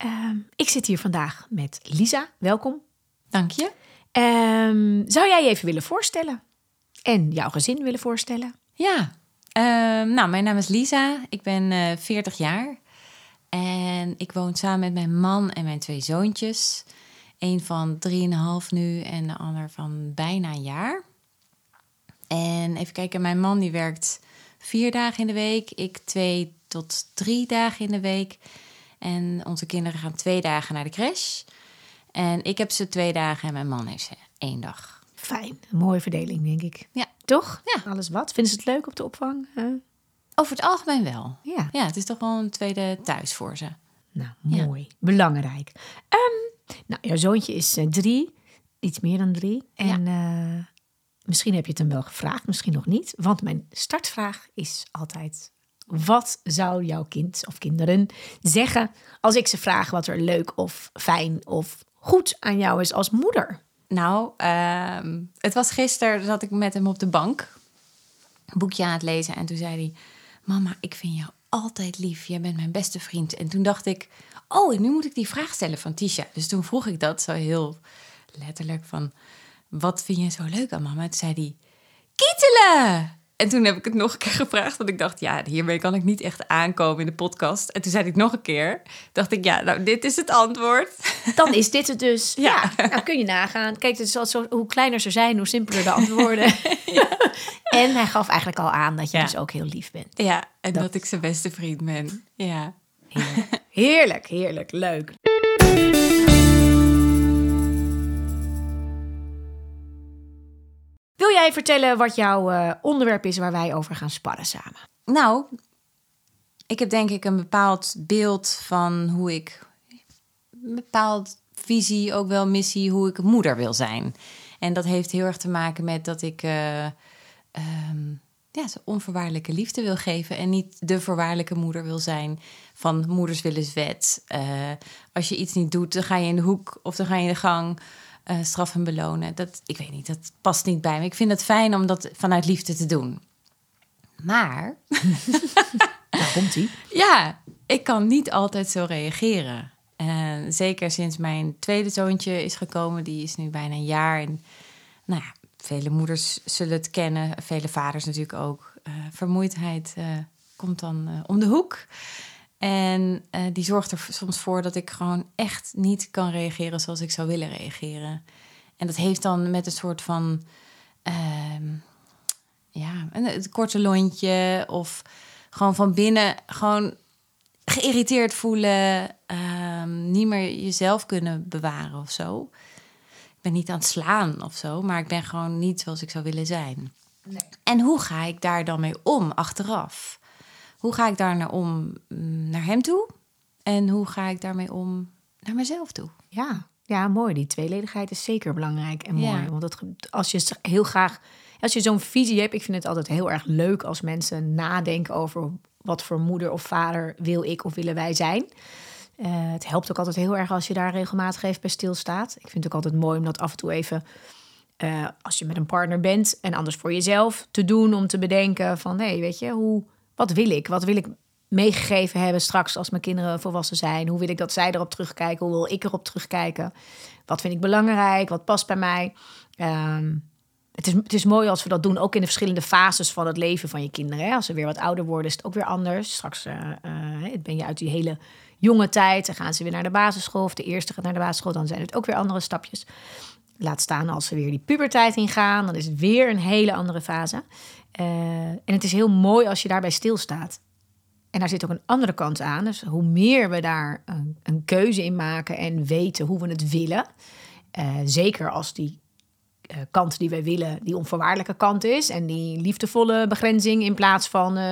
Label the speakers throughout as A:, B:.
A: Ehm, ik zit hier vandaag met Lisa. Welkom.
B: Dank je.
A: Ehm, zou jij je even willen voorstellen? En jouw gezin willen voorstellen?
B: Ja, ehm, nou, mijn naam is Lisa. Ik ben eh 40 jaar. En ik woon samen met mijn man en mijn twee zoontjes. Eén van 3,5 nu en de ander van bijna een jaar. En even kijken, mijn man die werkt vier dagen in de week. Ik twee tot drie dagen in de week. En onze kinderen gaan twee dagen naar de crash. En ik heb ze twee dagen en mijn man heeft ze één dag.
A: Fijn, een mooie verdeling, denk ik.
B: Ja.
A: Toch?
B: Ja.
A: Alles wat? Vinden ze het leuk op de opvang? Huh?
B: Over het algemeen wel.
A: Ja.
B: Ja, het is toch wel een tweede thuis voor ze.
A: Nou,
B: Ja.
A: mooi. Belangrijk. Ehm, nou, jouw zoontje is eh, drie. Iets meer dan drie. En eh, misschien heb je het hem wel gevraagd, misschien nog niet. Want mijn startvraag is altijd... Wat zou jouw kind of kinderen zeggen als ik ze vraag wat er leuk of fijn of goed aan jou is als moeder?
B: Nou, ehm, het was gisteren, zat ik met hem op de bank. Een boekje aan het lezen. En toen zei hij... Mama, ik vind jou altijd lief. Jij bent mijn beste vriend. En toen dacht ik... Oh, nu moet ik die vraag stellen van Tisha. Dus toen vroeg ik dat zo heel letterlijk van... Wat vind je zo leuk aan mama? Toen zei hij... Kietelen! En toen heb ik het nog een keer gevraagd. Want ik dacht, ja, hiermee kan ik niet echt aankomen in de podcast. En toen zei ik nog een keer. Dacht ik, ja, nou, dit is het antwoord.
A: Dan is dit het dus. Ja,
B: Ja.
A: nou kun je nagaan. Kijk, het is zo, hoe kleiner ze zijn, hoe simpeler de antwoorden. en hij gaf eigenlijk al aan dat je
B: Ja.
A: dus ook heel lief bent.
B: Ja, en
A: Dat-
B: dat ik zijn beste vriend ben. Ja.
A: Heerlijk, heerlijk, heerlijk, leuk. Wil jij vertellen wat jouw eh, onderwerp is waar wij over gaan sparren samen?
B: Nou, ik heb denk ik een bepaald beeld van hoe ik... Een bepaald visie, ook wel missie, hoe ik moeder wil zijn. En dat heeft heel erg te maken met dat ik... eh, ehm, ja, zo onvoorwaardelijke liefde wil geven en niet de voorwaardelijke moeder wil zijn van moeders willen wet. Eh, als je iets niet doet, dan ga je in de hoek of dan ga je in de gang eh, straf en belonen. Dat, ik weet niet, dat past niet bij me. Ik vind het fijn om dat vanuit liefde te doen. Maar
A: Daar komt hij.
B: ja, ik kan niet altijd zo reageren. En zeker sinds mijn tweede zoontje is gekomen, die is nu bijna een jaar. En nou ja, vele moeders zullen het kennen, vele vaders natuurlijk ook. Eh, vermoeidheid eh, komt dan om de hoek. En eh, die zorgt er soms voor dat ik gewoon echt niet kan reageren zoals ik zou willen reageren. En dat heeft dan met een soort van ehm, ja, een, het korte lontje of gewoon van binnen gewoon geïrriteerd voelen, ehm, niet meer jezelf kunnen bewaren of zo. Ik ben niet aan het slaan of zo, maar ik ben gewoon niet zoals ik zou willen zijn. En hoe ga ik daar dan mee om achteraf? Hoe ga ik daar naar om mm, naar hem toe? En hoe ga ik daarmee om naar mezelf toe?
A: Ja, ja, mooi. Die tweeledigheid is zeker belangrijk en
B: Ja.
A: mooi. Want dat, als je heel graag, als je zo'n visie hebt, ik vind het altijd heel erg leuk als mensen nadenken over wat voor moeder of vader wil ik of willen wij zijn. Eh, het helpt ook altijd heel erg als je daar regelmatig even bij stilstaat. Ik vind het ook altijd mooi om dat af en toe even, eh, als je met een partner bent en anders voor jezelf te doen, om te bedenken van, nee, weet je, hoe, wat wil ik? Wat wil ik meegegeven hebben straks als mijn kinderen volwassen zijn? Hoe wil ik dat zij erop terugkijken? Hoe wil ik erop terugkijken? Wat vind ik belangrijk? Wat past bij mij? Ehm, het, is, het is mooi als we dat doen, ook in de verschillende fases van het leven van je kinderen. Hè? Als ze weer wat ouder worden, is het ook weer anders. Straks eh, eh, ben je uit die hele jonge tijd, dan gaan ze weer naar de basisschool. Of de eerste gaat naar de basisschool, dan zijn het ook weer andere stapjes. Laat staan als ze weer die puberteit ingaan, dan is het weer een hele andere fase. Eh, en het is heel mooi als je daarbij stilstaat. En daar zit ook een andere kant aan. Dus hoe meer we daar een, een keuze in maken en weten hoe we het willen. eh, zeker als die kant die wij willen, die onvoorwaardelijke kant is. En die liefdevolle begrenzing in plaats van, eh,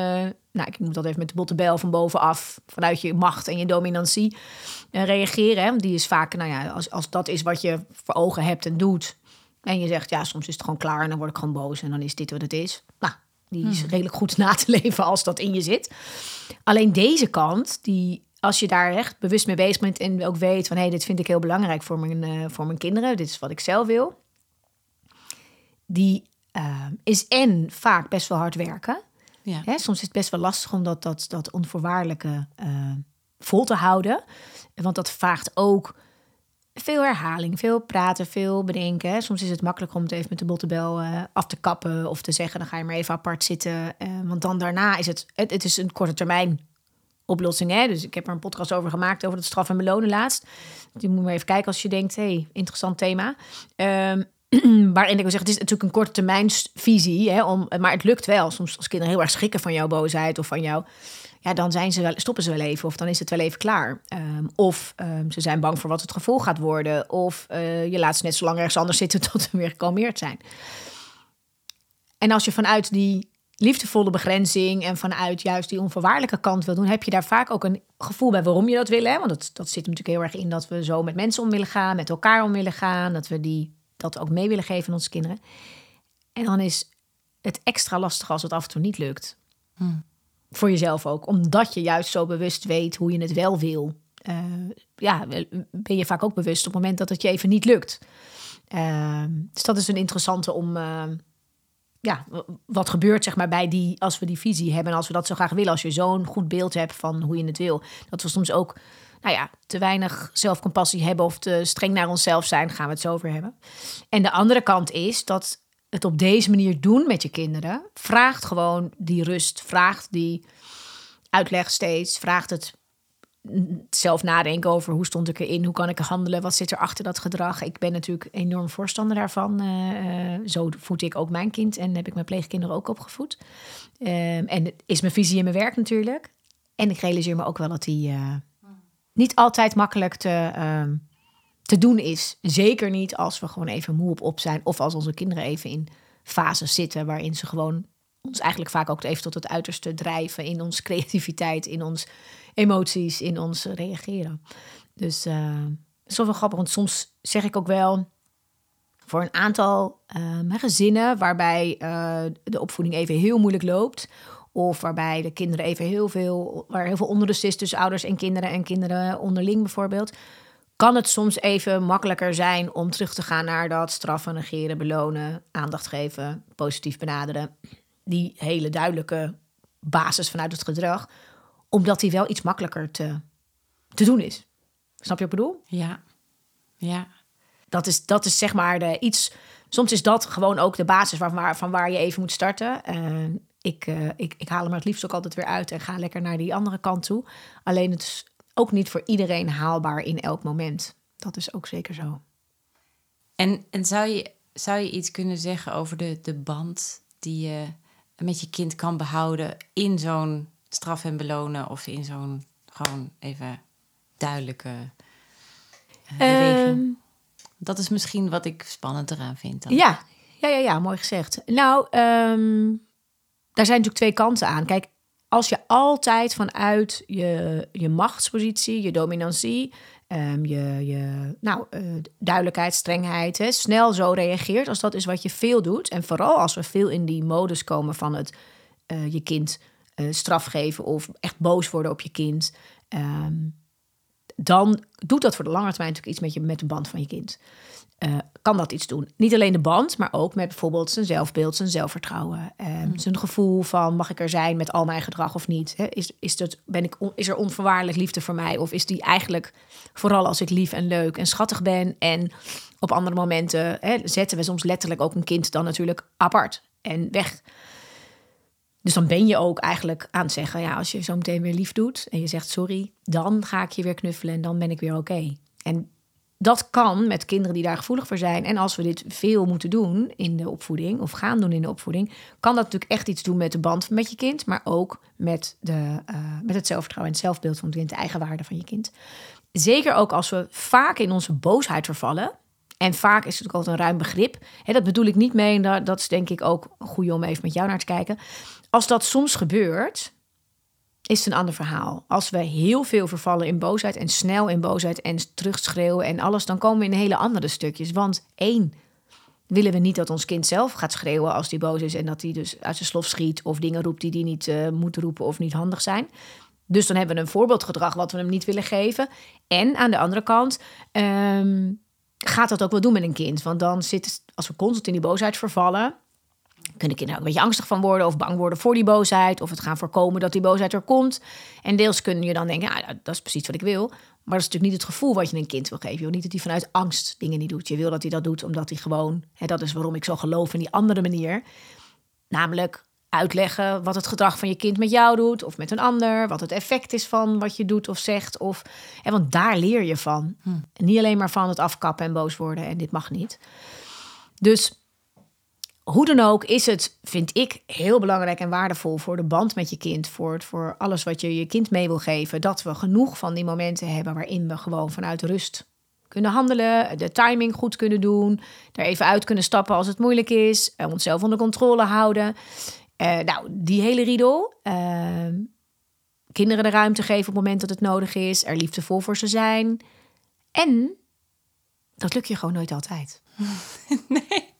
A: nou, ik moet dat even met de bottebel van bovenaf, vanuit je macht en je dominantie eh, reageren. Hè? Die is vaak, nou ja, als, als dat is wat je voor ogen hebt en doet. En je zegt, ja, soms is het gewoon klaar en dan word ik gewoon boos en dan is dit wat het is. Nou, die is redelijk goed na te leven als dat in je zit. Alleen deze kant, die als je daar echt bewust mee bezig bent en ook weet van hé, hey, dit vind ik heel belangrijk voor mijn, uh, voor mijn kinderen, dit is wat ik zelf wil, die uh, is en vaak best wel hard werken.
B: Ja.
A: Hè, soms is het best wel lastig om dat, dat, dat onvoorwaardelijke uh, vol te houden. Want dat vraagt ook veel herhaling, veel praten, veel bedenken. Soms is het makkelijker om het even met de bottebel uh, af te kappen of te zeggen: dan ga je maar even apart zitten. Uh, want dan daarna is het, het, het is een korte termijn oplossing. Hè? Dus ik heb er een podcast over gemaakt over het straf en belonen laatst. Die moet maar even kijken als je denkt: hey, interessant thema. Um, waarin ik wil zeggen, het is natuurlijk een korte termijnsvisie, hè, om, maar het lukt wel. Soms als kinderen heel erg schrikken van jouw boosheid of van jou, ja, dan zijn ze wel, stoppen ze wel even of dan is het wel even klaar. Um, of um, ze zijn bang voor wat het gevolg gaat worden, of uh, je laat ze net zo lang ergens anders zitten tot ze weer gekalmeerd zijn. En als je vanuit die liefdevolle begrenzing en vanuit juist die onvoorwaardelijke kant wil doen, heb je daar vaak ook een gevoel bij waarom je dat wil. Hè? Want dat, dat zit natuurlijk heel erg in dat we zo met mensen om willen gaan, met elkaar om willen gaan, dat we die dat ook mee willen geven aan onze kinderen. En dan is het extra lastig als het af en toe niet lukt.
B: Hmm.
A: Voor jezelf ook, omdat je juist zo bewust weet hoe je het wel wil. Uh, ja, ben je vaak ook bewust op het moment dat het je even niet lukt. Uh, dus dat is een interessante om. Uh, ja, wat gebeurt zeg maar bij die, als we die visie hebben en als we dat zo graag willen, als je zo'n goed beeld hebt van hoe je het wil, dat we soms ook nou ja, te weinig zelfcompassie hebben of te streng naar onszelf zijn, gaan we het zo over hebben. En de andere kant is dat het op deze manier doen met je kinderen vraagt gewoon die rust, vraagt die uitleg steeds, vraagt het zelf nadenken over hoe stond ik erin, hoe kan ik handelen, wat zit er achter dat gedrag. Ik ben natuurlijk enorm voorstander daarvan. Uh, zo voed ik ook mijn kind en heb ik mijn pleegkinderen ook opgevoed. Uh, en is mijn visie in mijn werk natuurlijk. En ik realiseer me ook wel dat die uh, niet altijd makkelijk te, uh, te doen is. Zeker niet als we gewoon even moe op zijn. Of als onze kinderen even in fases zitten waarin ze gewoon ons eigenlijk vaak ook even tot het uiterste drijven in onze creativiteit, in ons emoties, in ons reageren. Dus uh, het wel grappig, want soms zeg ik ook wel voor een aantal um, gezinnen waarbij uh, de opvoeding even heel moeilijk loopt. Of waarbij de kinderen even heel veel, waar heel veel onrust is tussen ouders en kinderen en kinderen onderling bijvoorbeeld. Kan het soms even makkelijker zijn om terug te gaan naar dat straffen, negeren, belonen, aandacht geven, positief benaderen. Die hele duidelijke basis vanuit het gedrag. Omdat die wel iets makkelijker te, te doen is. Snap je wat ik bedoel?
B: Ja. Ja.
A: Dat is, dat is zeg maar de iets. Soms is dat gewoon ook de basis van waar, van waar je even moet starten. Uh, ik, uh, ik, ik haal hem het liefst ook altijd weer uit en ga lekker naar die andere kant toe. Alleen het is ook niet voor iedereen haalbaar in elk moment. Dat is ook zeker zo.
B: En, en zou, je, zou je iets kunnen zeggen over de, de band die je met je kind kan behouden in zo'n straf en belonen of in zo'n gewoon even duidelijke uh, dat is misschien wat ik spannend eraan vind. Dan.
A: Ja, ja, ja, ja, mooi gezegd. Nou, um, daar zijn natuurlijk twee kanten aan. Kijk, als je altijd vanuit je, je machtspositie, je dominantie, um, je, je nou, uh, duidelijkheid, strengheid, hè, snel zo reageert, als dat is wat je veel doet. En vooral als we veel in die modus komen van het uh, je kind uh, straf geven of echt boos worden op je kind. Um, dan doet dat voor de lange termijn natuurlijk iets met, je, met de band van je kind. Uh, kan dat iets doen. Niet alleen de band, maar ook met bijvoorbeeld zijn zelfbeeld, zijn zelfvertrouwen. Um. Zijn gevoel van mag ik er zijn met al mijn gedrag of niet? He, is, is, dat, ben ik, is er onvoorwaardelijk liefde voor mij? Of is die eigenlijk vooral als ik lief en leuk en schattig ben? En op andere momenten he, zetten we soms letterlijk ook een kind dan natuurlijk apart en weg. Dus dan ben je ook eigenlijk aan het zeggen, ja, als je zo meteen weer lief doet en je zegt sorry, dan ga ik je weer knuffelen en dan ben ik weer oké. Okay. En dat kan met kinderen die daar gevoelig voor zijn. En als we dit veel moeten doen in de opvoeding, of gaan doen in de opvoeding, kan dat natuurlijk echt iets doen met de band met je kind, maar ook met, de, uh, met het zelfvertrouwen en het zelfbeeld van het kind, de eigenwaarde van je kind. Zeker ook als we vaak in onze boosheid vervallen. En vaak is het ook altijd een ruim begrip. Hè, dat bedoel ik niet mee. En dat, dat is denk ik ook goed om even met jou naar te kijken. Als dat soms gebeurt, is een ander verhaal. Als we heel veel vervallen in boosheid en snel in boosheid en terugschreeuwen en alles, dan komen we in hele andere stukjes. Want één, willen we niet dat ons kind zelf gaat schreeuwen als die boos is en dat hij dus uit zijn slof schiet of dingen roept die hij niet uh, moet roepen of niet handig zijn. Dus dan hebben we een voorbeeldgedrag wat we hem niet willen geven. En aan de andere kant um, gaat dat ook wel doen met een kind. Want dan zit, als we constant in die boosheid vervallen, kunnen kinderen ook een beetje angstig van worden of bang worden voor die boosheid. Of het gaan voorkomen dat die boosheid er komt. En deels kun je dan denken, ja, dat is precies wat ik wil. Maar dat is natuurlijk niet het gevoel wat je een kind wil geven. Je wil niet dat hij vanuit angst dingen niet doet. Je wil dat hij dat doet omdat hij gewoon, hè, dat is waarom ik zo geloof in die andere manier. Namelijk uitleggen wat het gedrag van je kind met jou doet of met een ander. Wat het effect is van wat je doet of zegt. Of, hè, want daar leer je van. Hm. niet alleen maar van het afkappen en boos worden en dit mag niet. Dus hoe dan ook is het, vind ik, heel belangrijk en waardevol voor de band met je kind. Voor, voor alles wat je je kind mee wil geven. Dat we genoeg van die momenten hebben waarin we gewoon vanuit rust kunnen handelen. De timing goed kunnen doen. Er even uit kunnen stappen als het moeilijk is. Onszelf onder controle houden. Uh, nou, die hele riedel. Uh, kinderen de ruimte geven op het moment dat het nodig is. Er liefdevol voor ze zijn. En dat lukt je gewoon nooit altijd.
B: Nee.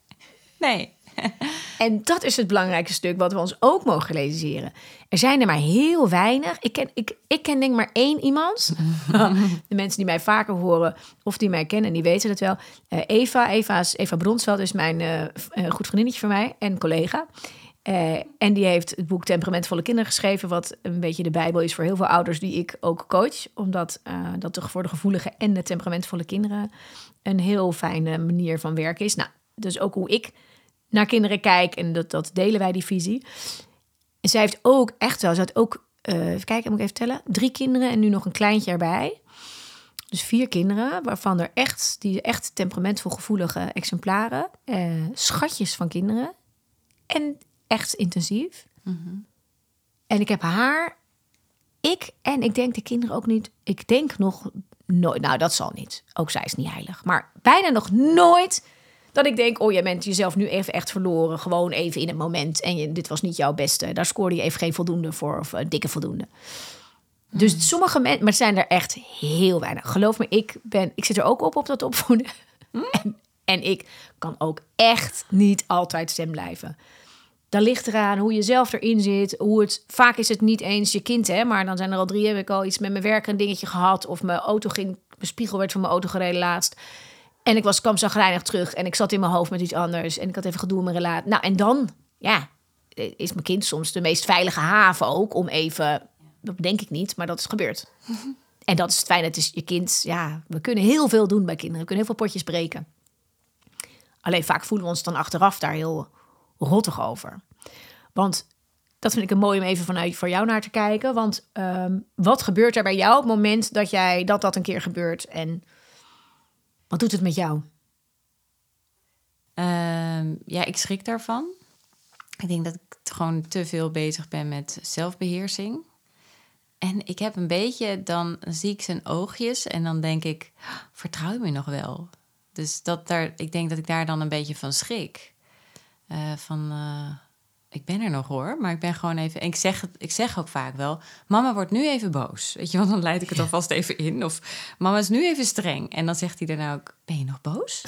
B: Nee.
A: En dat is het belangrijke stuk wat we ons ook mogen realiseren. Er zijn er maar heel weinig. Ik ken, ik, ik ken denk maar één iemand. de mensen die mij vaker horen of die mij kennen, die weten het wel. Uh, Eva, Eva, is, Eva Bronsveld is mijn uh, goed vriendinnetje van mij en collega. Uh, en die heeft het boek Temperamentvolle Kinderen geschreven, wat een beetje de Bijbel is voor heel veel ouders die ik ook coach. Omdat uh, dat voor de gevoelige en de temperamentvolle kinderen een heel fijne manier van werken is. Nou, dus ook hoe ik naar kinderen kijk en dat, dat delen wij die visie. En zij heeft ook echt wel, ze had ook, uh, even kijken, moet ik even tellen, drie kinderen en nu nog een kleintje erbij. Dus vier kinderen, waarvan er echt, die echt temperamentvol gevoelige exemplaren, schatjes van kinderen. En echt intensief. En ik heb haar, ik en ik denk de kinderen ook niet. Ik denk nog nooit, nou dat zal niet. Ook zij is niet heilig. Maar bijna nog nooit dat ik denk, oh jij bent jezelf nu even echt verloren. Gewoon even in het moment. En je, dit was niet jouw beste. Daar scoorde je even geen voldoende voor of uh, dikke voldoende. Dus sommige mensen, maar zijn er echt heel weinig. Geloof me, ik, ben, ik zit er ook op op dat opvoeden. En, en ik kan ook echt niet altijd stem blijven. Dan ligt eraan hoe je zelf erin zit. Hoe het, vaak is het niet eens je kind, hè, maar dan zijn er al drie. Heb ik al iets met mijn werk een dingetje gehad. Of mijn auto ging, mijn spiegel werd van mijn auto gereden laatst. En ik was kwam zagrijnig terug en ik zat in mijn hoofd met iets anders. En ik had even gedoe in mijn relatie. Nou, en dan, ja, is mijn kind soms de meest veilige haven ook om even. Dat denk ik niet, maar dat is gebeurd. En dat is het fijn. Het is je kind. Ja, we kunnen heel veel doen bij kinderen. We kunnen heel veel potjes breken. Alleen vaak voelen we ons dan achteraf daar heel rottig over. Want dat vind ik een mooi om even vanuit voor jou naar te kijken. Want um, wat gebeurt er bij jou op het moment dat jij dat dat een keer gebeurt? En wat doet het met jou?
B: Uh, ja, ik schrik daarvan. Ik denk dat ik gewoon te veel bezig ben met zelfbeheersing. En ik heb een beetje, dan zie ik zijn oogjes en dan denk ik, vertrouw je me nog wel? Dus dat daar, ik denk dat ik daar dan een beetje van schrik. Uh, van, uh, ik ben er nog hoor, maar ik ben gewoon even. En ik zeg, ik zeg ook vaak wel: Mama wordt nu even boos. Weet je, want dan leid ik het alvast even in. Of Mama is nu even streng. En dan zegt hij daarna ook: Ben je nog boos?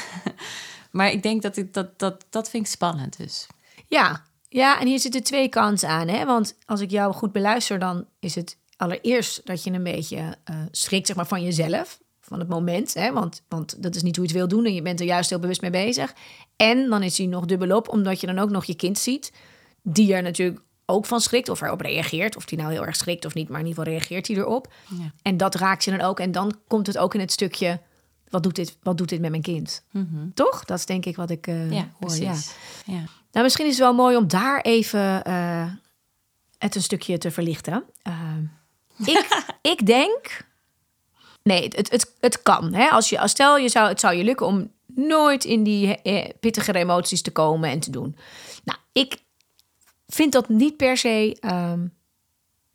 B: maar ik denk dat ik dat, dat, dat vind ik spannend. Dus
A: ja, ja, en hier zitten twee kanten aan. Hè? Want als ik jou goed beluister, dan is het allereerst dat je een beetje uh, schrikt zeg maar, van jezelf van het moment. Hè? Want, want dat is niet hoe je het wil doen en je bent er juist heel bewust mee bezig. En dan is hij nog dubbelop, omdat je dan ook nog je kind ziet, die er natuurlijk ook van schrikt of erop reageert. Of die nou heel erg schrikt of niet, maar in ieder geval reageert hij erop. Ja. En dat raakt je dan ook. En dan komt het ook in het stukje, wat doet dit, wat doet dit met mijn kind? Mm -hmm. Toch? Dat is denk ik wat ik uh, ja, hoor. Precies. Ja. ja. Nou, misschien is het wel mooi om daar even uh, het een stukje te verlichten. Uh, ik, ik denk Nee, het, het, het kan. Hè? Als je, als stel, je zou, het zou je lukken om nooit in die eh, pittigere emoties te komen en te doen. Nou, ik vind dat niet per se, um,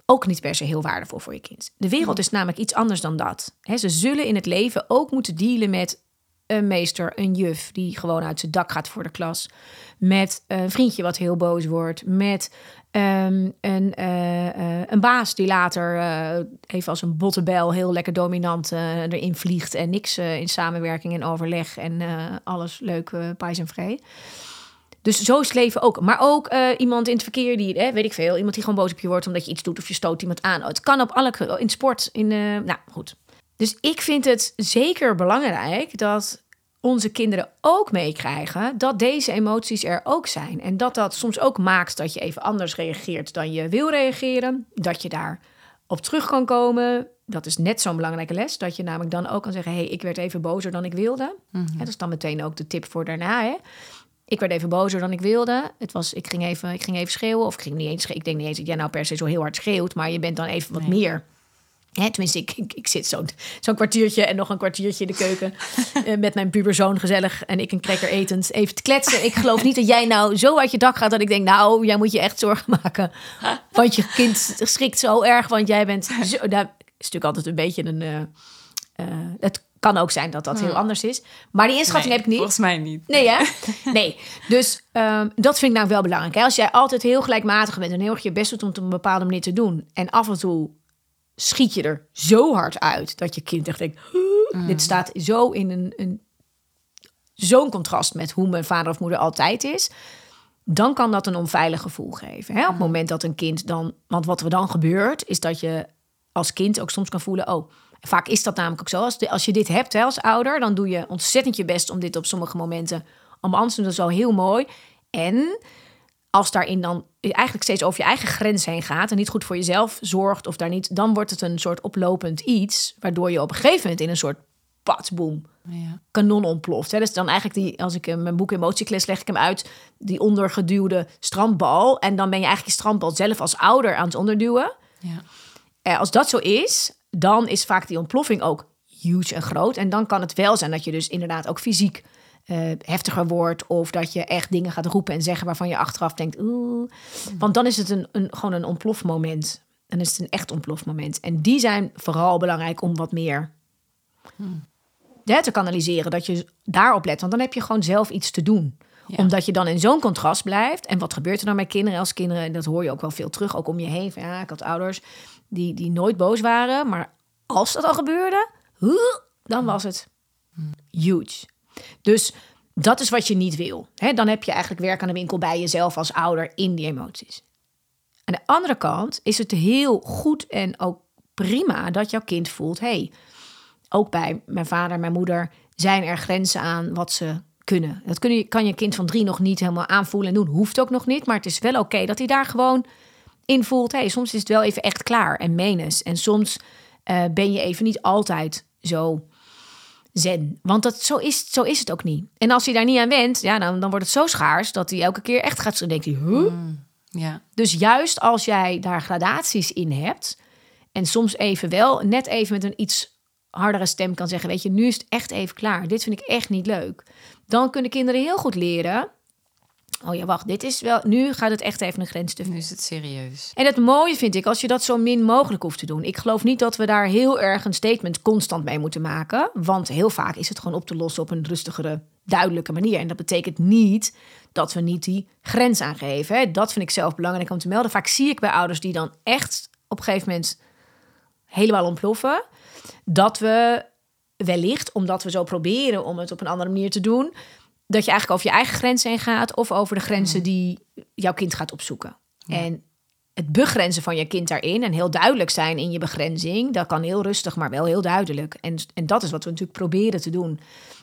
A: ook niet per se heel waardevol voor je kind. De wereld is namelijk iets anders dan dat. He, ze zullen in het leven ook moeten dealen met een meester, een juf die gewoon uit zijn dak gaat voor de klas. Met een vriendje wat heel boos wordt. Met ehm, een, eh, eh, een baas die later eh, even als een bottebel heel lekker dominant erin vliegt. En niks in samenwerking en overleg en alles leuk, pijs en vrij. Dus zo is het leven ook. Maar ook iemand in het verkeer die, weet ik veel, iemand die gewoon boos op je wordt omdat je iets doet of je stoot iemand aan. Het kan op alle, in sport, in, nou goed. Dus ik vind het zeker belangrijk dat onze kinderen ook meekrijgen dat deze emoties er ook zijn. En dat dat soms ook maakt dat je even anders reageert dan je wil reageren. Dat je daar op terug kan komen. Dat is net zo'n belangrijke les. Dat je namelijk dan ook kan zeggen: hé, hey, ik werd even bozer dan ik wilde. Hè, dat is dan meteen ook de tip voor daarna. Hè? Ik werd even bozer dan ik wilde. Het was, ik, ging even, ik ging even schreeuwen. Of ik ging niet eens schreeuwen. Ik denk niet eens dat jij nou per se zo heel hard schreeuwt. Maar je bent dan even wat meer. Hè, tenminste, ik, ik, ik zit zo'n zo'n kwartiertje en nog een kwartiertje in de keuken. eh, met mijn puberzoon gezellig en ik een cracker etend. Even te kletsen. Ik geloof niet dat jij nou zo uit je dak gaat dat ik denk... nou, jij moet je echt zorgen maken. Want je kind schrikt zo erg. Want jij bent zo... Dat is natuurlijk altijd een beetje een... eh, eh, het kan ook zijn dat dat heel anders is. Maar die inschatting
B: Nee,
A: heb ik niet.
B: Volgens mij niet.
A: Nee, hè? Nee. Dus ehm, dat vind ik nou wel belangrijk. Hè? Als jij altijd heel gelijkmatig bent en heel erg je best doet om het op een bepaalde manier te doen. En af en toe schiet je er zo hard uit dat je kind echt denkt: "Huh?" dit staat zo in een, een zo'n contrast met hoe mijn vader of moeder altijd is. Dan kan dat een onveilig gevoel geven. Hè? Op het moment dat een kind dan. Want wat er dan gebeurt, is dat je als kind ook soms kan voelen: oh, vaak is dat namelijk ook zo. Als, de- als je dit hebt hè, als ouder, dan doe je ontzettend je best om dit op sommige momenten doen. Dat is al heel mooi. En als daarin dan eigenlijk steeds over je eigen grens heen gaat en niet goed voor jezelf zorgt of daar niet, dan wordt het een soort oplopend iets, waardoor je op een gegeven moment in een soort patboom
B: Ja.
A: kanon ontploft. Hè. Dus dan eigenlijk die, als ik in mijn boek Emotiekles leg ik hem uit, die ondergeduwde strandbal. En dan ben je eigenlijk je strandbal zelf als ouder aan het onderduwen.
B: Ja.
A: Eh, als dat zo is, dan is vaak die ontploffing ook huge en groot. En dan kan het wel zijn dat je dus inderdaad ook fysiek eh, heftiger wordt. Of dat je echt dingen gaat roepen en zeggen waarvan je achteraf denkt... Oeh. Want dan is het een, een, gewoon een ontplofmoment. Dan is het een echt ontplofmoment. En die zijn vooral belangrijk om wat meer hè, te kanaliseren. Dat je daarop let. Want dan heb je gewoon zelf iets te doen.
B: Ja.
A: Omdat je dan in zo'n contrast blijft. En wat gebeurt er dan met kinderen? Als kinderen, en dat hoor je ook wel veel terug, ook om je heen. Van, ja, ik had ouders die, die nooit boos waren. Maar als dat al gebeurde, dan was het huge. Dus dat is wat je niet wil. Dan heb je eigenlijk werk aan de winkel bij jezelf als ouder in die emoties. Aan de andere kant is het heel goed en ook prima dat jouw kind voelt: hey, ook bij mijn vader mijn moeder zijn er grenzen aan wat ze kunnen. Dat kun je, kan je kind van drie nog niet helemaal aanvoelen en doen. Hoeft ook nog niet, maar het is wel oké dat hij daar gewoon in voelt. Hey, soms is het wel even echt klaar en menens. En soms eh, ben je even niet altijd zo zen. Want dat, zo, is, zo is het ook niet. En als hij daar niet aan went, ja, dan, dan wordt het zo schaars dat hij elke keer echt gaat. Dan denkt hij, huh?
B: Ja.
A: Dus juist als jij daar gradaties in hebt en soms even wel net even met een iets hardere stem kan zeggen, weet je, nu is het echt even klaar. Dit vind ik echt niet leuk. Dan kunnen kinderen heel goed leren. Oh ja, wacht, dit is wel. Nu gaat het echt even een grens te ver.
B: Nu is het serieus.
A: En het mooie vind ik als je dat zo min mogelijk hoeft te doen. Ik geloof niet dat we daar heel erg een statement constant mee moeten maken. Want heel vaak is het gewoon op te lossen op een rustigere, duidelijke manier. En dat betekent niet dat we niet die grens aangeven. Hè. Dat vind ik zelf belangrijk om te melden. Vaak zie ik bij ouders die dan echt op een gegeven moment helemaal ontploffen. Dat we wellicht, omdat we zo proberen om het op een andere manier te doen, dat je eigenlijk over je eigen grenzen heen gaat of over de grenzen die jouw kind gaat opzoeken. En het begrenzen van je kind daarin en heel duidelijk zijn in je begrenzing, dat kan heel rustig, maar wel heel duidelijk. En, en dat is wat we natuurlijk proberen te doen.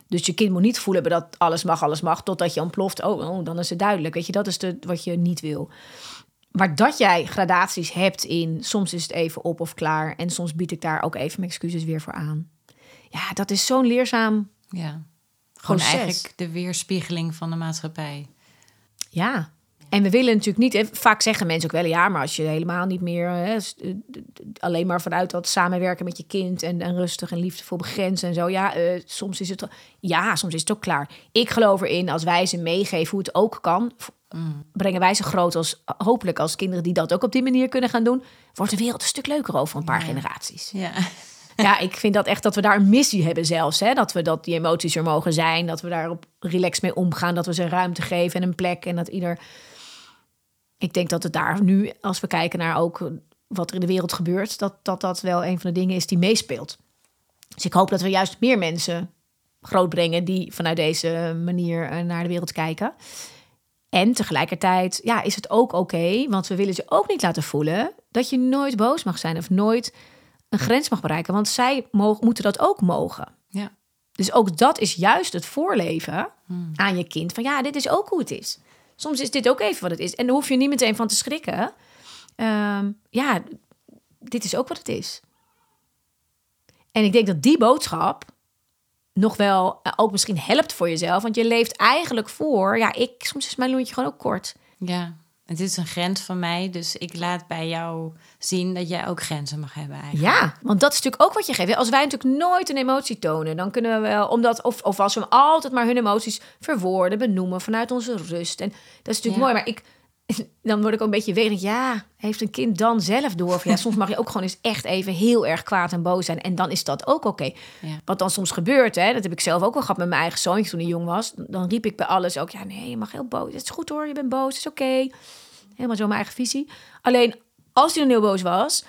A: Dus je kind moet niet voelen dat alles mag, alles mag, totdat je ontploft. Oh, oh dan is het duidelijk. Weet je, dat is de, wat je niet wil. Maar dat jij gradaties hebt in soms is het even op of klaar en soms bied ik daar ook even mijn excuses weer voor aan. Ja, dat is zo'n leerzaam.
B: Ja. Gewoon
A: Proces.
B: eigenlijk de weerspiegeling van de maatschappij.
A: Ja. En we willen natuurlijk niet, vaak zeggen mensen ook wel, ja, maar als je helemaal niet meer hè, eh, alleen maar vanuit dat samenwerken met je kind en, en rustig en liefdevol begrenzen en zo, ja, eh, soms is het, ja, soms is het ook klaar. Ik geloof erin, als wij ze meegeven hoe het ook kan, v- brengen wij ze groot als, hopelijk als kinderen die dat ook op die manier kunnen gaan doen, wordt de wereld een stuk leuker over een paar generaties.
B: Ja.
A: Ja, ik vind dat echt dat we daar een missie hebben zelfs. Hè? Dat we dat die emoties er mogen zijn. Dat we daarop relaxed mee omgaan. Dat we ze ruimte geven en een plek. En dat ieder... Ik denk dat het daar nu, als we kijken naar ook wat er in de wereld gebeurt... dat dat, dat wel een van de dingen is die meespeelt. Dus ik hoop dat we juist meer mensen grootbrengen... die vanuit deze manier eh, naar de wereld kijken. En tegelijkertijd ja, is het ook oké, want we willen ze ook niet laten voelen... dat je nooit boos mag zijn of nooit een grens mag bereiken. Want zij mogen, moeten dat ook mogen.
B: Ja.
A: Dus ook dat is juist het voorleven aan je kind. Van ja, dit is ook hoe het is. Soms is dit ook even wat het is. En daar hoef je niet meteen van te schrikken. Ehm, ja, dit is ook wat het is. En ik denk dat die boodschap nog wel eh, ook misschien helpt voor jezelf. Want je leeft eigenlijk voor... Ja, ik, soms is mijn lontje gewoon ook kort.
B: Ja, het is een grens van mij. Dus ik laat bij jou zien dat jij ook grenzen mag hebben eigenlijk.
A: Ja, want dat is natuurlijk ook wat je geeft. Als wij natuurlijk nooit een emotie tonen, dan kunnen we wel, omdat, of, of als we altijd maar hun emoties verwoorden, benoemen vanuit onze rust. En dat is natuurlijk
B: Ja.
A: mooi, maar ik, dan word ik ook een beetje weerig. Ja, heeft een kind dan zelf door? Of ja, soms mag je ook gewoon eens echt even heel erg kwaad en boos zijn. En dan is dat ook oké.
B: Ja.
A: Wat dan soms gebeurt, hè, dat heb ik zelf ook wel gehad met mijn eigen zoontje toen hij jong was. Dan riep ik bij alles ook, ja nee, je mag heel boos. Het is goed hoor, je bent boos, het is oké. Helemaal zo mijn eigen visie. Alleen, als hij dan heel boos was,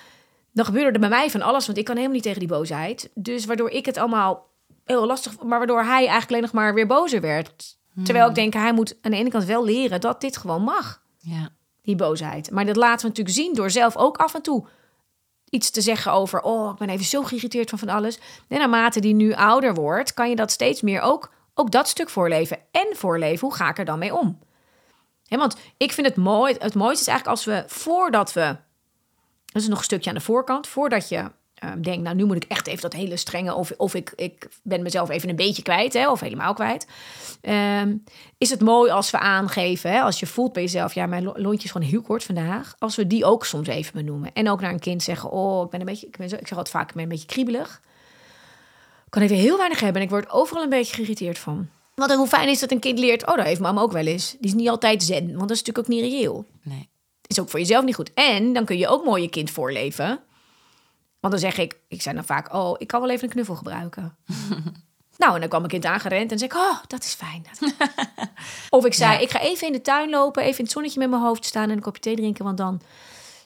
A: dan gebeurde er bij mij van alles. Want ik kan helemaal niet tegen die boosheid. Dus waardoor ik het allemaal heel lastig... Maar waardoor hij eigenlijk alleen nog maar weer bozer werd. Terwijl ik denk, hij moet aan de ene kant wel leren dat dit gewoon mag.
B: Ja.
A: Die boosheid. Maar dat laten we natuurlijk zien door zelf ook af en toe iets te zeggen over... oh, ik ben even zo geïrriteerd van van alles. En naarmate die nu ouder wordt, kan je dat steeds meer ook... ook dat stuk voorleven. En voorleven, hoe ga ik er dan mee om? Want ik vind het mooi... Het mooiste is eigenlijk als we, voordat we... Dat is nog een stukje aan de voorkant. Voordat je eh, denkt, nou, nu moet ik echt even dat hele strenge... of, of ik, ik ben mezelf even een beetje kwijt, hè, of helemaal kwijt. Ehm, is het mooi als we aangeven, hè, als je voelt bij jezelf... ja, mijn lo- lontje is gewoon heel kort vandaag. Als we die ook soms even benoemen. En ook naar een kind zeggen, oh, ik ben een beetje... Ik, ben zo, ik zeg altijd vaak, ik ben een beetje kriebelig. Ik kan even heel weinig hebben en ik word overal een beetje geïrriteerd van. Want hoe fijn is dat een kind leert, oh, dat heeft mama ook wel eens. Die is niet altijd zen, want dat is natuurlijk ook niet reëel
B: Nee.
A: is ook voor jezelf niet goed. En dan kun je ook mooi je kind voorleven. Want dan zeg ik, ik zei dan vaak, oh, ik kan wel even een knuffel gebruiken. nou, en dan kwam mijn kind aangerend en zei ik, oh, dat is fijn. of ik zei,
B: Ja.
A: ik ga even in de tuin lopen, even in het zonnetje met mijn hoofd staan en een kopje thee drinken, want dan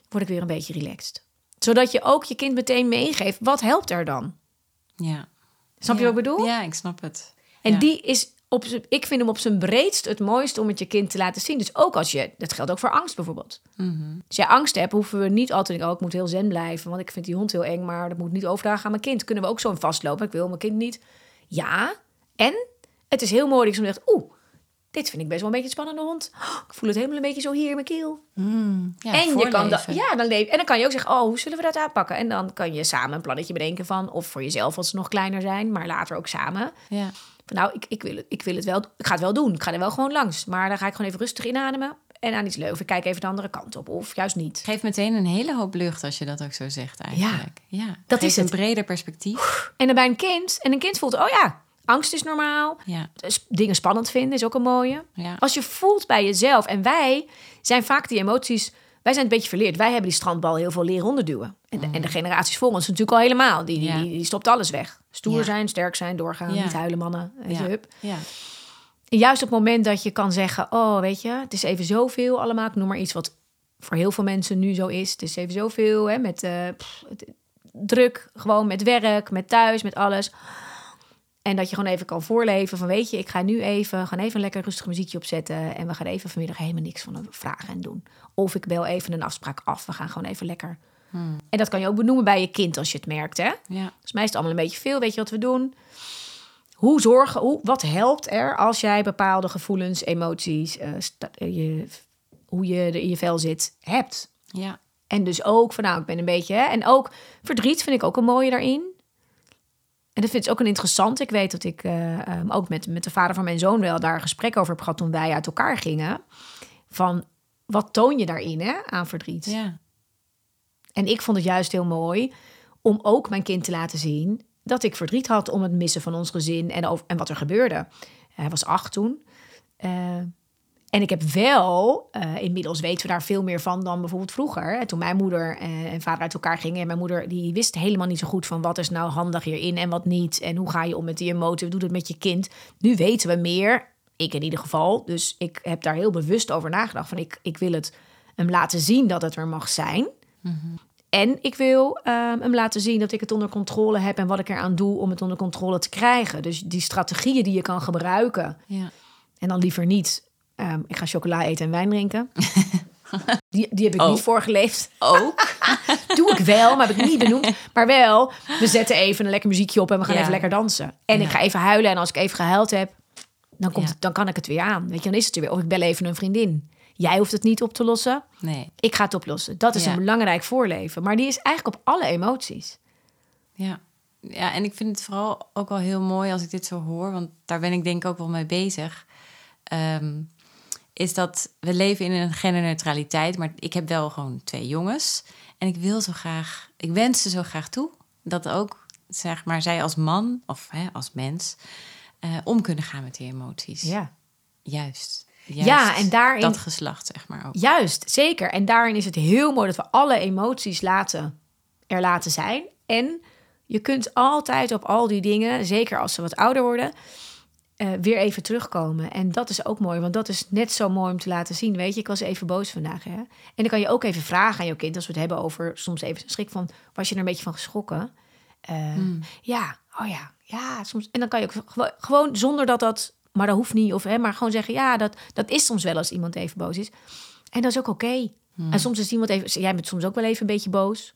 A: word ik weer een beetje relaxed. Zodat je ook je kind meteen meegeeft, wat helpt er dan?
B: Ja.
A: Snap je
B: Ja.
A: wat ik bedoel?
B: Ja, ik snap het.
A: En
B: Ja.
A: die is op ik vind hem op zijn breedst het mooiste om het je kind te laten zien. Dus ook als je, dat geldt ook voor angst bijvoorbeeld.
B: Mhm.
A: Als jij angst hebt, hoeven we niet altijd denken, oh, ik moet heel zen blijven, want ik vind die hond heel eng, maar dat moet niet overdragen aan mijn kind. Kunnen we ook zo in vastlopen? Ik wil mijn kind niet. Ja, en het is heel mooi dat je zegt, oeh, dit vind ik best wel een beetje een spannende hond. Oh, ik voel het helemaal een beetje zo hier in mijn keel.
B: Ja,
A: en je kan dat, ja, dan en dan kan je ook zeggen, oh, hoe zullen we dat aanpakken? En dan kan je samen een plannetje bedenken van, of voor jezelf als ze nog kleiner zijn, maar later ook samen.
B: Ja.
A: Nou, ik, ik, wil het, ik wil het wel, ik ga het wel doen. Ik ga er wel gewoon langs. Maar dan ga ik gewoon even rustig inademen en aan iets leuven. Ik kijk even de andere kant op, of juist niet.
B: Geeft meteen een hele hoop lucht als je dat ook zo zegt eigenlijk. Ja,
A: dat
B: Geeft
A: is
B: een
A: het.
B: breder perspectief.
A: En dan bij een kind, en een kind voelt, oh ja, angst is normaal.
B: Ja,
A: Dus dingen spannend vinden is ook een mooie.
B: ja.
A: Als je voelt bij jezelf, en wij zijn vaak die emoties, wij zijn een beetje verleerd. Wij hebben die strandbal heel veel leren onderduwen. En de, en de generaties voor ons natuurlijk al helemaal. Die, die,
B: Ja.
A: die, die stopt alles weg. Stoer
B: Ja.
A: zijn, sterk zijn, doorgaan,
B: Ja.
A: niet huilen mannen. Weet je,
B: Ja.
A: hup.
B: ja.
A: En juist op het moment dat je kan zeggen: Oh, weet je, het is even zoveel allemaal. Ik noem maar iets wat voor heel veel mensen nu zo is. Het is even zoveel hè, met eh, pff, druk, gewoon met werk, met thuis, met alles. En dat je gewoon even kan voorleven van weet je, ik ga nu even, gaan even een lekker rustig muziekje opzetten. En we gaan even vanmiddag helemaal niks van een vragen en doen. Of ik bel even een afspraak af. We gaan gewoon even lekker. En dat kan je ook benoemen bij je kind als je het merkt. Hè?
B: ja.
A: Dus mij is het allemaal een beetje veel. Weet je wat we doen? Hoe zorgen, hoe, wat helpt er als jij bepaalde gevoelens, emoties, eh, sta- eh, je, hoe je er in je vel zit, hebt?
B: ja.
A: En dus ook van nou, ik ben een beetje. Hè? En ook verdriet vind ik ook een mooie daarin. En dat vind ik ook een interessant. Ik weet dat ik eh, ehm, ook met, met de vader van mijn zoon wel daar een gesprek over heb gehad toen wij uit elkaar gingen. Van wat toon je daarin hè, aan verdriet?
B: ja.
A: En ik vond het juist heel mooi om ook mijn kind te laten zien dat ik verdriet had om het missen van ons gezin en, over, en wat er gebeurde. Hij was acht toen. Eh, En ik heb wel, eh, inmiddels weten we daar veel meer van dan bijvoorbeeld vroeger. Toen mijn moeder eh, en vader uit elkaar gingen. En mijn moeder die wist helemaal niet zo goed van wat is nou handig hierin en wat niet. En hoe ga je om met die emotie, hoe doe het met je kind. Nu weten we meer, ik in ieder geval. Dus ik heb daar heel bewust over nagedacht. Van ik, ik wil het hem laten zien dat het er mag zijn. En ik wil ehm, hem laten zien dat ik het onder controle heb en wat ik eraan doe om het onder controle te krijgen. Dus die strategieën die je kan gebruiken.
B: Ja.
A: En dan liever niet, ehm, ik ga chocola eten en wijn drinken. Die, die heb ik
B: Oh.
A: niet voorgeleefd.
B: Ook.
A: Doe ik wel, maar heb ik niet benoemd. Maar wel, we zetten even een lekker muziekje op en we gaan
B: Ja.
A: even lekker dansen. En ik ga even huilen en als ik even gehuild heb, dan, komt
B: Ja.
A: het, dan kan ik het weer aan. Weet je, dan is het er weer. Of ik bel even een vriendin. Jij hoeft het niet op te lossen.
B: Nee.
A: Ik ga het oplossen. Dat is een belangrijk voorleven. Maar die is eigenlijk op alle emoties.
B: Ja. ja, en ik vind het vooral ook wel heel mooi als ik dit zo hoor, want daar ben ik denk ik ook wel mee bezig. Ehm, is dat we leven in een genderneutraliteit, maar ik heb wel gewoon twee jongens. En ik wil zo graag, ik wens ze zo graag toe dat ook, zeg maar, zij als man of hè, als mens eh, om kunnen gaan met die emoties.
A: Ja.
B: Juist. Juist.
A: Ja, en daarin-
B: Dat geslacht, zeg maar ook.
A: Juist, zeker. En daarin is het heel mooi dat we alle emoties laten, er laten zijn. En je kunt altijd op al die dingen, zeker als ze wat ouder worden, eh, weer even terugkomen. En dat is ook mooi, want dat is net zo mooi om te laten zien. Weet je, ik was even boos vandaag. Hè? En dan kan je ook even vragen aan je kind, als we het hebben over soms even schrik van, was je er een beetje van geschrokken? Eh, Ja, oh ja, ja. Soms, en dan kan je ook gewo- gewoon zonder dat dat, maar dat hoeft niet, of hè, maar gewoon zeggen, ja, dat, dat is soms wel als iemand even boos is. En dat is ook oké. En soms is iemand even, jij bent soms ook wel even een beetje boos.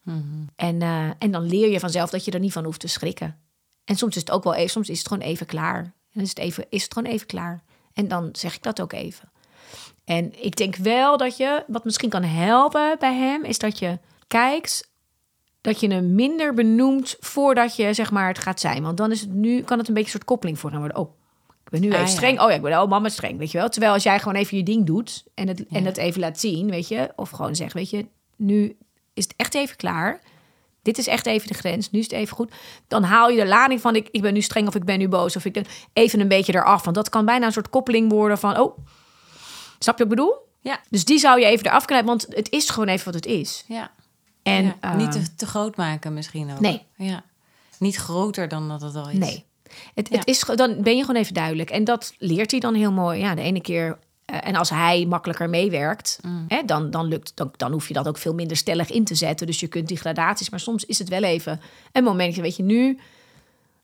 A: En, eh, en dan leer je vanzelf dat je er niet van hoeft te schrikken. En soms is het ook wel even, soms is het gewoon even klaar. En dan is het, even, is het gewoon even klaar. En dan zeg ik dat ook even. En ik denk wel dat je, wat misschien kan helpen bij hem, is dat je kijkt dat je hem minder benoemt voordat je zeg maar het gaat zijn. Want dan is het nu, kan het een beetje een soort koppeling voor hem worden. Oh, ik ben nu
B: Ah,
A: even
B: ja.
A: streng. Oh ja, ik ben oh mama streng, weet je wel. Terwijl als jij gewoon even je ding doet en het, en het even laat zien, weet je. Of gewoon zegt, weet je, nu is het echt even klaar. Dit is echt even de grens. Nu is het even goed. Dan haal je de lading van ik, ik ben nu streng of ik ben nu boos. Of ik ben even een beetje eraf. Want dat kan bijna een soort koppeling worden van... Oh, snap je wat ik bedoel?
B: Ja.
A: Dus die zou je even eraf kunnen hebben. Want het is gewoon even wat het is.
B: Ja.
A: En
B: Ja,
A: eh,
B: niet te, te groot maken misschien ook.
A: Nee.
B: Ja. Niet groter dan dat het al is.
A: Nee. Het,
B: Ja.
A: het is, dan ben je gewoon even duidelijk. En dat leert hij dan heel mooi. Ja, de ene keer. Eh, en als hij makkelijker meewerkt,
B: Mm.
A: hè, dan, dan, lukt, dan, dan hoef je dat ook veel minder stellig in te zetten. Dus je kunt die gradaties. Maar soms is het wel even een momentje. Weet je, nu.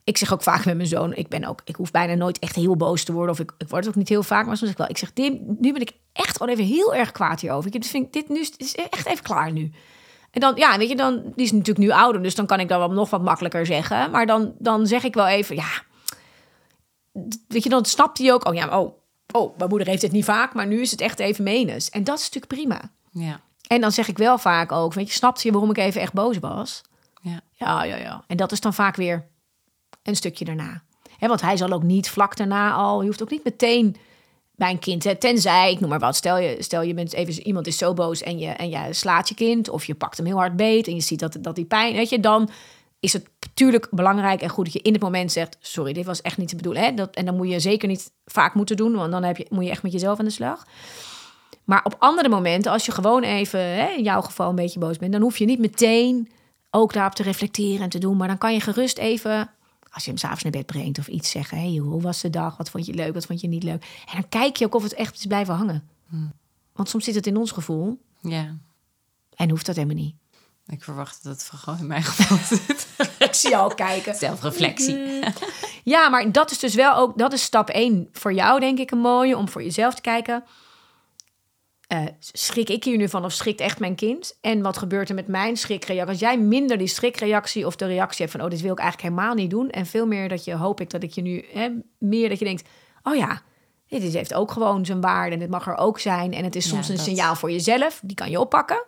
A: Ik zeg ook vaak met mijn zoon. Ik ben ook. Ik hoef bijna nooit echt heel boos te worden. Of ik, ik word het ook niet heel vaak. Maar soms zeg ik wel. Ik zeg, Tim, nu ben ik echt gewoon even heel erg kwaad hierover. Ik vind dit nu is- is echt even klaar nu. En dan, ja, weet je, dan, die is natuurlijk nu ouder, dus dan kan ik dat wel nog wat makkelijker zeggen. Maar dan, dan zeg ik wel even, ja, weet je, dan snapt hij ook, oh ja, oh, oh, mijn moeder heeft het niet vaak, maar nu is het echt even menens. En dat is natuurlijk prima.
B: Ja.
A: En dan zeg ik wel vaak ook, weet je, snapt je waarom ik even echt boos was?
B: Ja.
A: Ja, ja, ja. En dat is dan vaak weer een stukje daarna. Want hij zal ook niet vlak daarna al, je hoeft ook niet meteen bij een kind, hè, tenzij, ik noem maar wat, stel je, stel je bent even, iemand is zo boos en je, en je slaat je kind, of je pakt hem heel hard beet en je ziet dat, dat die pijn, weet je, dan is het natuurlijk belangrijk en goed dat je in het moment zegt, sorry, dit was echt niet te bedoelen. Hè? Dat, en dan moet je zeker niet vaak moeten doen, want dan heb je, moet je echt met jezelf aan de slag. Maar op andere momenten, als je gewoon even, hè, in jouw geval een beetje boos bent, dan hoef je niet meteen ook daarop te reflecteren en te doen. Maar dan kan je gerust even, als je hem s'avonds naar bed brengt of iets zeggen. Hey, hoe was de dag? Wat vond je leuk? Wat vond je niet leuk? En dan kijk je ook of het echt is blijven hangen. Want soms zit het in ons gevoel
B: ja.
A: en hoeft dat helemaal niet.
B: Ik verwacht dat het vooral in mijn geval zit.
A: Ik zie jou kijken.
B: Zelfreflectie.
A: Ja, maar dat is dus wel ook, dat is stap 1 voor jou, denk ik, een mooie, om voor jezelf te kijken. Eh, schrik ik hier nu van of schrikt echt mijn kind? En wat gebeurt er met mijn schrikreactie? Als jij minder die schrikreactie of de reactie hebt van... oh, dit wil ik eigenlijk helemaal niet doen... en veel meer dat je, hoop ik dat ik je nu... Hè, meer dat je denkt, oh ja, dit is- heeft ook gewoon zijn waarde... en dit mag er ook zijn. En het is
B: Ja,
A: soms een signaal voor jezelf, die kan je oppakken.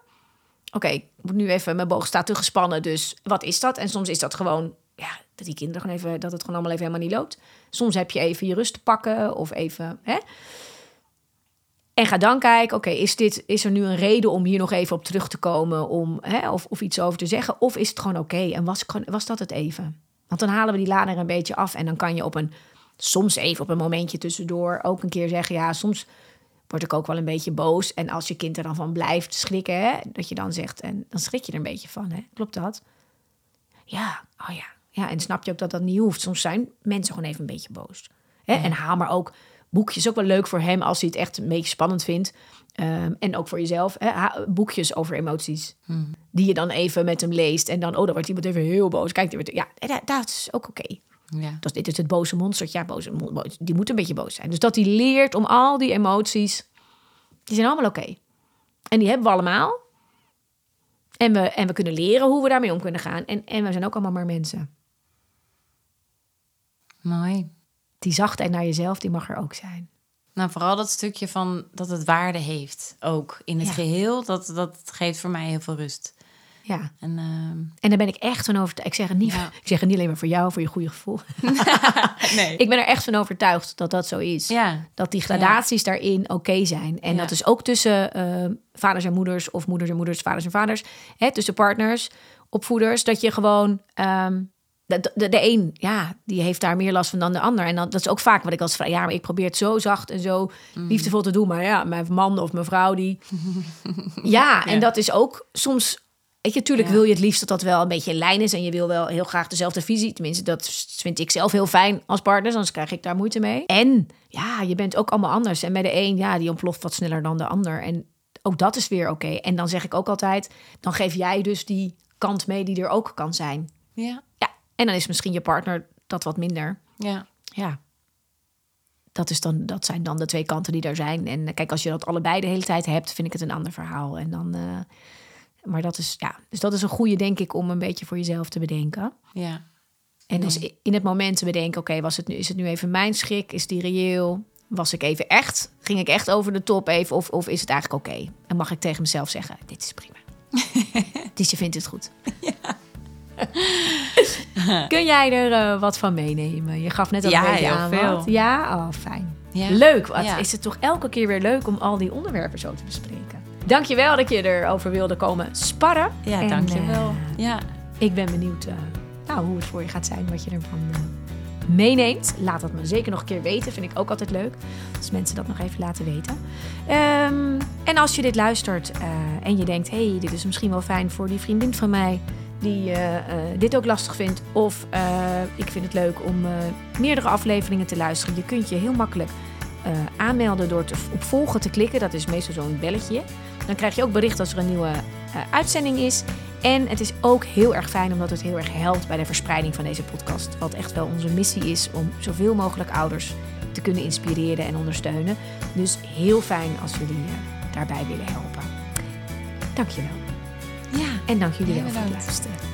A: Oké, ik moet nu even, mijn boog staat te gespannen, dus wat is dat? En soms is dat gewoon, ja, dat die kinderen gewoon even, dat het gewoon allemaal even helemaal niet loopt. Soms heb je even je rust te pakken of even, hè. En ga dan kijken, oké, is dit is er nu een reden om hier nog even op terug te komen, om, hè, of, of iets over te zeggen? Of is het gewoon oké en was, was dat het even? Want dan halen we die lader een beetje af en dan kan je op een, soms even op een momentje tussendoor ook een keer zeggen, ja, soms word ik ook wel een beetje boos. En als je kind er dan van blijft schrikken, hè, dat je dan zegt, en dan schrik je er een beetje van, hè? klopt dat? Ja, oh ja. Ja, en snap je ook dat dat niet hoeft. Soms zijn mensen gewoon even een beetje boos. Hè? En haal maar ook boekjes, ook wel leuk voor hem als hij het echt een beetje spannend vindt. Ehm, en ook voor jezelf, hè? Boekjes over emoties. Die je dan even met hem leest. En dan, oh, dan wordt iemand even heel boos. Kijk, ja, en dat, dat is ook oké.
B: Ja.
A: Dat, dit is het boze monstertje. Ja, boze, boos- die moet een beetje boos zijn. Dus dat hij leert om al die emoties, die zijn allemaal oké. En die hebben we allemaal. En we, en we kunnen leren hoe we daarmee om kunnen gaan. En, en we zijn ook allemaal maar mensen.
B: Mooi.
A: Die zachtheid naar jezelf, die mag er ook zijn.
B: Nou, vooral dat stukje van dat het waarde heeft, ook in het
A: Ja.
B: geheel, dat, dat geeft voor mij heel veel rust.
A: Ja.
B: En ehm,
A: En daar ben ik echt van overtuigd. Ik zeg het niet,
B: Ja.
A: ik zeg het niet alleen maar voor jou, voor je goede gevoel.
B: nee.
A: ik ben er echt van overtuigd dat dat zo is.
B: ja,
A: Dat die gradaties daarin oké zijn. En dat is ook tussen eh, vaders en moeders, of moeders en moeders, vaders en vaders. Hè, tussen partners, opvoeders. Dat je gewoon. ehm, de, de, de een, ja, die heeft daar meer last van dan de ander. En dan, dat is ook vaak wat ik als vraag. Ja, maar ik probeer het zo zacht en zo liefdevol te doen. Maar ja, mijn man of mijn vrouw, die. ja, en dat is ook soms. Weet je, natuurlijk
B: Ja.
A: wil je het liefst dat dat wel een beetje in lijn is. En je wil wel heel graag dezelfde visie. Tenminste, dat vind ik zelf heel fijn als partner. Anders krijg ik daar moeite mee. En ja, je bent ook allemaal anders. En bij de een, ja, die ontploft wat sneller dan de ander. En ook dat is weer oké. En dan zeg ik ook altijd, dan geef jij dus die kant mee die er ook kan zijn.
B: ja,
A: Ja, en dan is misschien je partner dat wat minder.
B: ja,
A: Ja. Dat, is dan, dat zijn dan de twee kanten die er zijn. En kijk, als je dat allebei de hele tijd hebt, vind ik het een ander verhaal. En dan, eh, maar dat is, ja, dus dat is een goede, denk ik, om een beetje voor jezelf te bedenken.
B: ja.
A: En dus in het moment te bedenken, oké, was het nu, is het nu even mijn schrik? Is die reëel? Was ik even echt? Ging ik echt over de top even? Of, of is het eigenlijk oké? En mag ik tegen mezelf zeggen, dit is prima. dus je vindt het goed. Kun jij er eh, wat van meenemen? Je gaf net al
B: Ja, heel
A: aan
B: veel.
A: wat. Ja, oh, fijn.
B: Ja.
A: Leuk. Wat
B: Ja.
A: is het toch elke keer weer leuk om al die onderwerpen zo te bespreken. Dankjewel dat je erover wilde komen sparren.
B: Ja,
A: En,
B: dankjewel.
A: eh,
B: ja,
A: ik ben benieuwd eh, nou, hoe het voor je gaat zijn, wat je ervan eh, meeneemt. Laat dat me zeker nog een keer weten. Vind ik ook altijd leuk. Als mensen dat nog even laten weten. Ehm, en als je dit luistert eh, en je denkt: hey, dit is misschien wel fijn voor die vriendin van mij. Die eh, eh, dit ook lastig vindt. Of eh, ik vind het leuk om eh, meerdere afleveringen te luisteren. Je kunt je heel makkelijk eh, aanmelden door te, op volgen te klikken. Dat is meestal zo'n belletje. Dan krijg je ook bericht als er een nieuwe eh, uitzending is. En het is ook heel erg fijn omdat het heel erg helpt bij de verspreiding van deze podcast. Wat echt wel onze missie is om zoveel mogelijk ouders te kunnen inspireren en ondersteunen. Dus heel fijn als jullie eh, daarbij willen helpen. Dankjewel.
B: ja.
A: En dank jullie wel voor het luisteren.